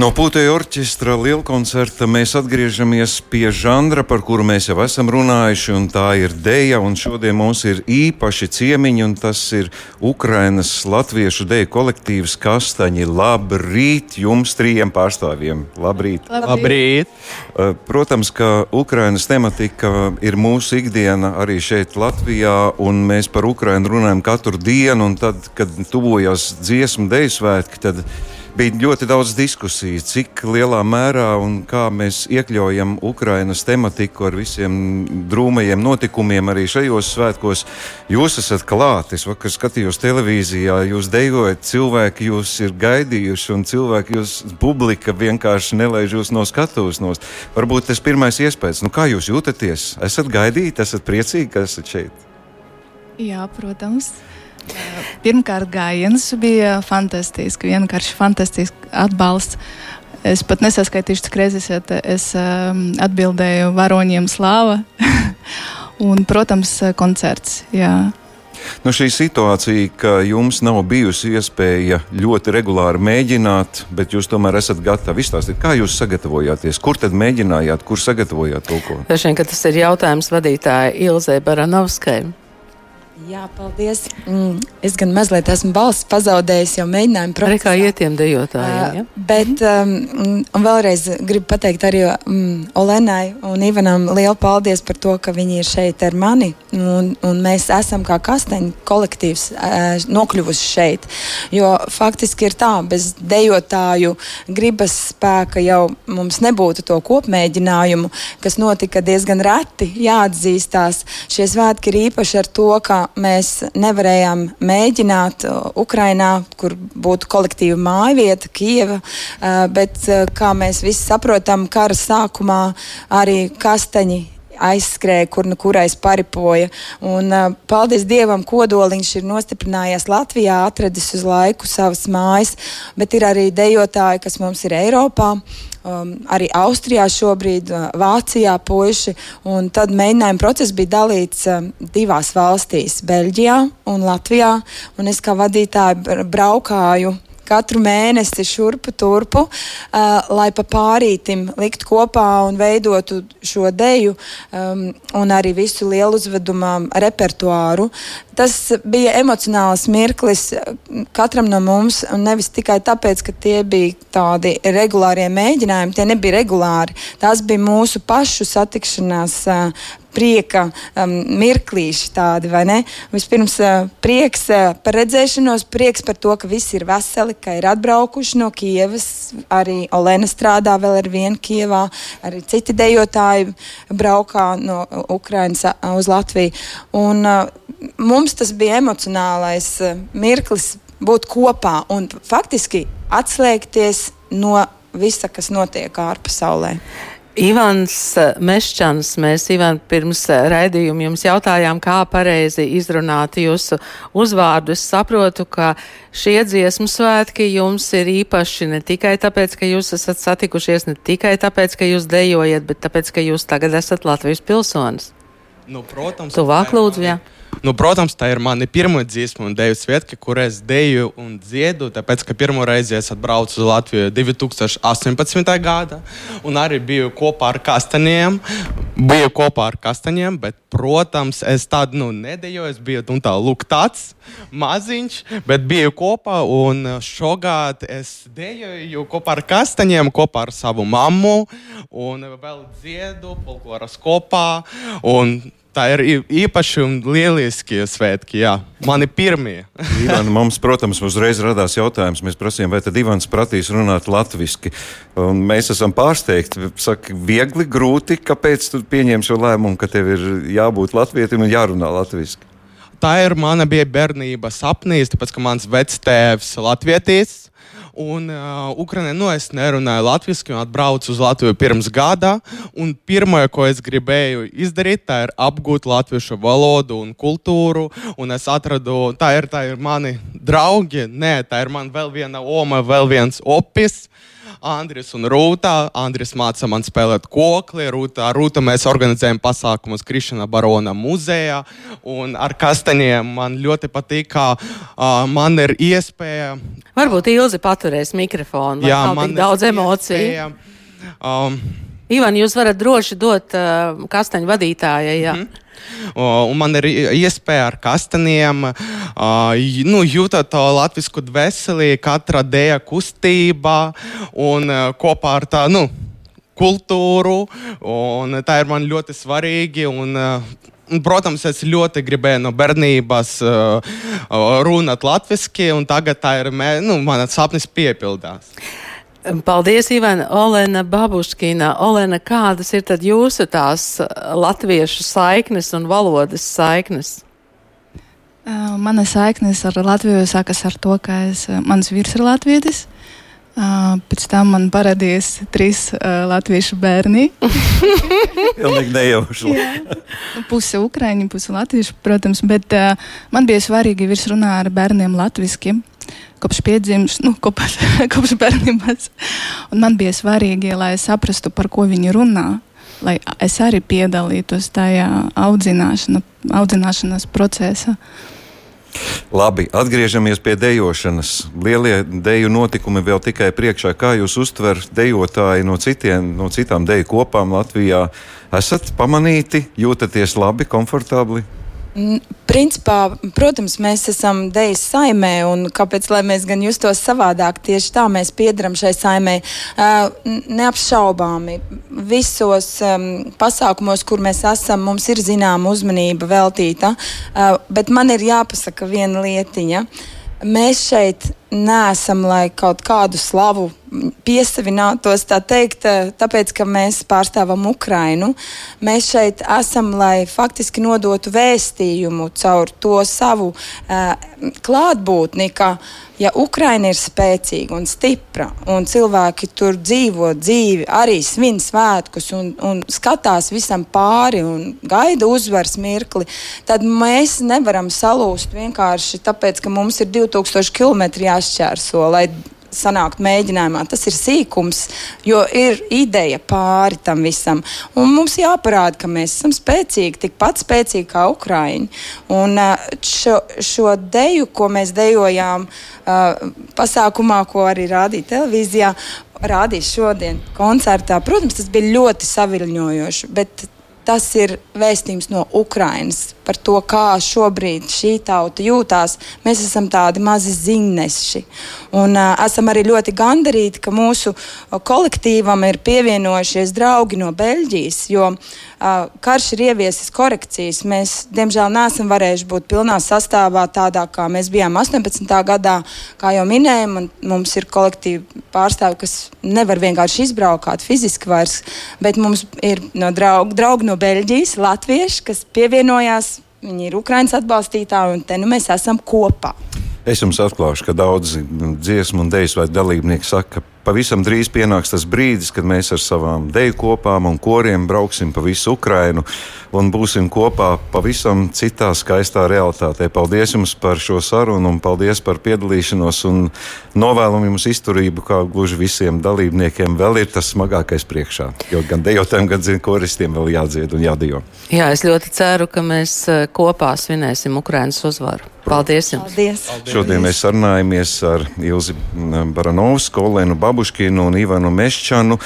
No putekļa orķestra lielkoncerta mēs atgriežamies pie žanra, par kuru mēs jau esam runājuši, un tā ir deja. Šodien mums ir īpaši ciemiņi, un tas ir Ukrainas latviešu deju kolektīvs Kastaņi. Labrīt jums trījiem pārstāvjiem! Labrīt! Labrīt. Protams, ka Ukrainas tematika ir mūsu ikdiena arī šeit Latvijā, un mēs par Ukrainu runājam katru dienu, un tad, kad tuvojās dziesmu deju svētki, tad bija ļoti daudz diskusiju, cik lielā mērā un kā mēs iekļaujam Ukrainas tematiku ar visiem drūmajiem notikumiem arī šajos svētkos. Jūs esat klāt, es vakar skatījos televīzijā, jūs dejojat, cilvēki jūs ir gaidījuši un cilvēki jūs publika vienkārši nelaiž jūs no skatuves nost. Varbūt tas pirmais iespējas, nu kā jūs jūtaties? Esat gaidīti, esat priecīgi, ka esat šeit? Jā, protams. Pirmkārt, gājiens bija fantastisks, vienkārši fantastisks atbalsts. Es pat nesaskaitīšu, cik reizes es um, atbildēju varoņiem slāva. un, protams, koncerts. Jā. Nu, šī situācija, ka jums nav bijusi iespēja ļoti regulāri mēģināt, bet jūs tomēr esat gatavi izstāstīt, kā jūs sagatavojāties, kur tad mēģinājāt, kur sagatavojāt to ko? Tas ir jautājums vadītājai Ilzai Baranovskai. Jā, paldies. Mm, es gan mazliet esmu balss pazaudējis jau mēģinājumu. Arī kā ietiem dejotājiem. Ja? Uh, bet um, un vēlreiz gribu pateikt arī um, Olenai un Ivanam lielu paldies par to, ka viņi ir šeit ar mani. Un, un mēs esam kā kasteņu kolektīvs uh, nokļuvuši šeit. Jo faktiski ir tā, bez dejotāju gribas spēka jau mums nebūtu to kopmēģinājumu, kas notika diezgan reti, jāatzīstās. Šie svētki ir īpaši ar to, ka mēs nevarējām mēģināt uh, Ukrainā, kur būtu kolektīva mājvieta, Kieva, uh, bet uh, kā mēs visi saprotam, kara sākumā arī kastaņi aizskrēja, kur nu kurais paripoja. Un, paldies Dievam, kodoliņš ir nostiprinājies Latvijā, atradis uz laiku savas mājas, bet ir arī dejotāji, kas mums ir Eiropā. Um, arī Austrijā šobrīd, Vācijā puiši. Tad mēģinājuma process bija dalīts um, divās valstīs - Beļģijā un Latvijā. Un es kā vadītāja braukāju katru mēnesi šurpu turpu, uh, lai pa pārītim likt kopā un veidotu šo deju um, un arī visu lielu uzvedumā repertuāru. Tas bija emocionāls mirklis katram no mums, un nevis tikai tāpēc, ka tie bija tādi regulārie mēģinājumi, tie nebija regulāri. Tās bija mūsu pašu satikšanās uh, prieka um, mirklīši tādi, vai ne? Vispirms uh, prieks uh, par redzēšanos, prieks par to, ka visi ir veseli, ka ir atbraukuši no Kievas. Arī Olena strādā vēl ar vienu Kievā, arī citi dejotāji braukā no Ukrainas uh, uz Latviju. Un, uh, mums tas bija emocionālais uh, mirklis būt kopā un faktiski atslēgties no visa, kas notiek ārpasaulē. Ivans eh, Meščans, mēs Ivan pirms eh, raidījuma jums jautājām, kā pareizi izrunāt jūsu uzvārdu. Es saprotu, ka šie dziesmu svētki jums ir īpaši ne tikai tāpēc, ka jūs esat satikušies, ne tikai tāpēc, ka jūs dejojat, bet tāpēc, ka jūs tagad esat Latvijas pilsonis. Nu, protams. Tuvāk lūdzu, jā. Nu, protams, tā ir mana pirmā dziesma un deju svētki, kur es deju un dziedu. Tāpēc, ka pirmo reizi es atbraucu uz Latviju 2018. gada un arī biju kopā ar kastaņiem. Biju kopā ar kastaņiem, bet, protams, es tādu nu, nedeju. Es biju nu, tā, lūk, tāds maziņš, bet biju kopā. Un šogad es deju kopā ar kastaņiem, kopā ar savu mammu un vēl dziedu folkloras kopā. Un Tā ir īpaši un lieliski svētki. Jā. Mani pirmie. Ivan, mums, protams, uzreiz radās jautājums. Mēs prasījām, vai tad Ivans prasīs runāt latviešu. Mēs esam pārsteigti. Saka, viegli, grūti. Kāpēc tu pieņem šo lēmumu, ka tev ir jābūt latvietim un jārunā latviešu? Tā ir mana bija bērnības sapnis, tāpēc ka mans vectēvs ir latvietis. Un uh, Ukraiņā nu, es nerunāju latviešu, un atbraucu uz Latviju pirms gada. Pirmā, ko es gribēju izdarīt, tā ir apgūt latviešu valodu un kultūru. Un es atradu, tā ir, tā ir mani draugi, nē, tā ir man vēl viena oma, vēl viens opis. Andris un Rūta. Andris māca man spēlēt kokli, Rūta, Rūta mēs organizējam pasākumus Krišana Barona muzejā. Un ar kastaņiem man ļoti patīk, ka uh, man ir iespēja. Varbūt Ilzi paturēs mikrofonu, jā, man ir daudz emociju. Iespēja, um, Ivan, jūs varat droši dot uh, kastaņu vadītājai. Jā. Mm -hmm. Un man ir iespēja ar kastaniem nu, jūtot to latviešu dvēseli, katra dēļa kustība un uh, kopā ar tā. Nu, kultūru, tā ir man ļoti svarīgi. Un, uh, protams, es ļoti gribēju no bērnības uh, runāt latviešu, un tagad tā ir nu, mans sapnis piepildās. Paldies, Ivana, Olena Babuškina. Olena, kādas ir tad jūsu tās uh, latviešu saiknes un valodas saiknes? Mana saiknes ar Latviju sākas ar to, ka es, uh, mans vīrs ir latvietis. Pēc tam man parādījās trīs uh, latviešu bērni. Pilnīgi nejauši. puse ukrāņi, puse latviešu, protams, bet uh, man bija svarīgi virs runāt ar bērniem latviešu kopš piedzimšanas, nu, kopš, kopš bērnības. Un man bija svarīgi, lai es saprastu, par ko viņi runā, lai es arī piedalītos tajā audzināšana, audzināšanas procesā. Labi, atgriežamies pie dejošanas. Lielie deju notikumi vēl tikai priekšā. Kā jūs uztverat dejotāji no, citiem, no citām deju kopām Latvijā? Esat pamanīti, jūtaties labi, komfortabli? Principā, protams, mēs esam dejas saimē, un kāpēc mēs gan justos savādāk? Tieši tā mēs piedaram šai saimē. Neapšaubāmi visos um, pasākumos, kur mēs esam, mums ir zināma uzmanība veltīta, bet man ir jāpasaka viena lietiņa. Mēs šeit neesam, lai kaut kādu slavu piesavinātos, tā teikt, eh, tāpēc, ka mēs pārstāvam Ukrainu. Mēs šeit esam, lai faktiski nodotu vēstījumu caur to savu uh, klātbūtni, ka ja Ukraina ir spēcīga un stipra, un cilvēki tur dzīvo dzīvi, arī svin svētkus un, un skatās visam pāri un gaida uzvaras mirkli, tad mēs nevaram salūst vienkārši tāpēc, ka mums ir 2000 km jāšķērso, lai sanākt mēģinājumā. Tas ir sīkums, jo ir ideja pāri tam visam. Un mums jāparāda, ka mēs esam spēcīgi, tikpat spēcīgi kā Ukrāņi. Un šo, šo deju, ko mēs dejojām pasākumā, ko arī rādīja televīzijā, rādīs šodien koncertā, protams, tas bija ļoti saviļņojoši. Bet tas ir vēstījums no Ukrainas par to, kā šobrīd šī tauta jūtās. Mēs esam tādi mazi ziņneši. Un uh, esam arī ļoti gandarīti, ka mūsu kolektīvam ir pievienojušies draugi no Beļģijas, jo uh, karš ir ieviesis korekcijas. Mēs, diemžēl, neesam varējuši būt pilnā sastāvā tādā, kā mēs bijām 18. gadā. Kā jau minējām, mums ir kolektīvi pārstāvi, kas nevar vienkārši izbraukt fiziski vairs, bet mums ir no draugi, draugi no Beļģijas, latvieši, kas pievienojās Viņi ir Ukraiņas atbalstītāji, un te nu mēs esam kopā. Es jums atklāšu, ka daudzi dziesmu un dēļu vai dalībnieki saka, ka pavisam drīz pienāks tas brīdis, kad mēs ar savām deju kopām un koriem brauksim pa visu Ukrainu un būsim kopā pavisam citā skaistā realitātē. Paldies jums par šo sarunu un paldies par piedalīšanos un novēlam jums izturību, kā gluži visiem dalībniekiem vēl ir tas smagākais priekšā. Jo gan dejotājiem, gan koristiem vēl jādzied un jādejo. Jā, es ļoti ceru, ka mēs eh, kopā svinēsim Ukrainas uzvaru. Paldies jums! Paldies. Paldies. Šodien mēs sarunājamies ar Ilzi Baranovsku, Olenu Babuškinu un Ivanu Meščanu.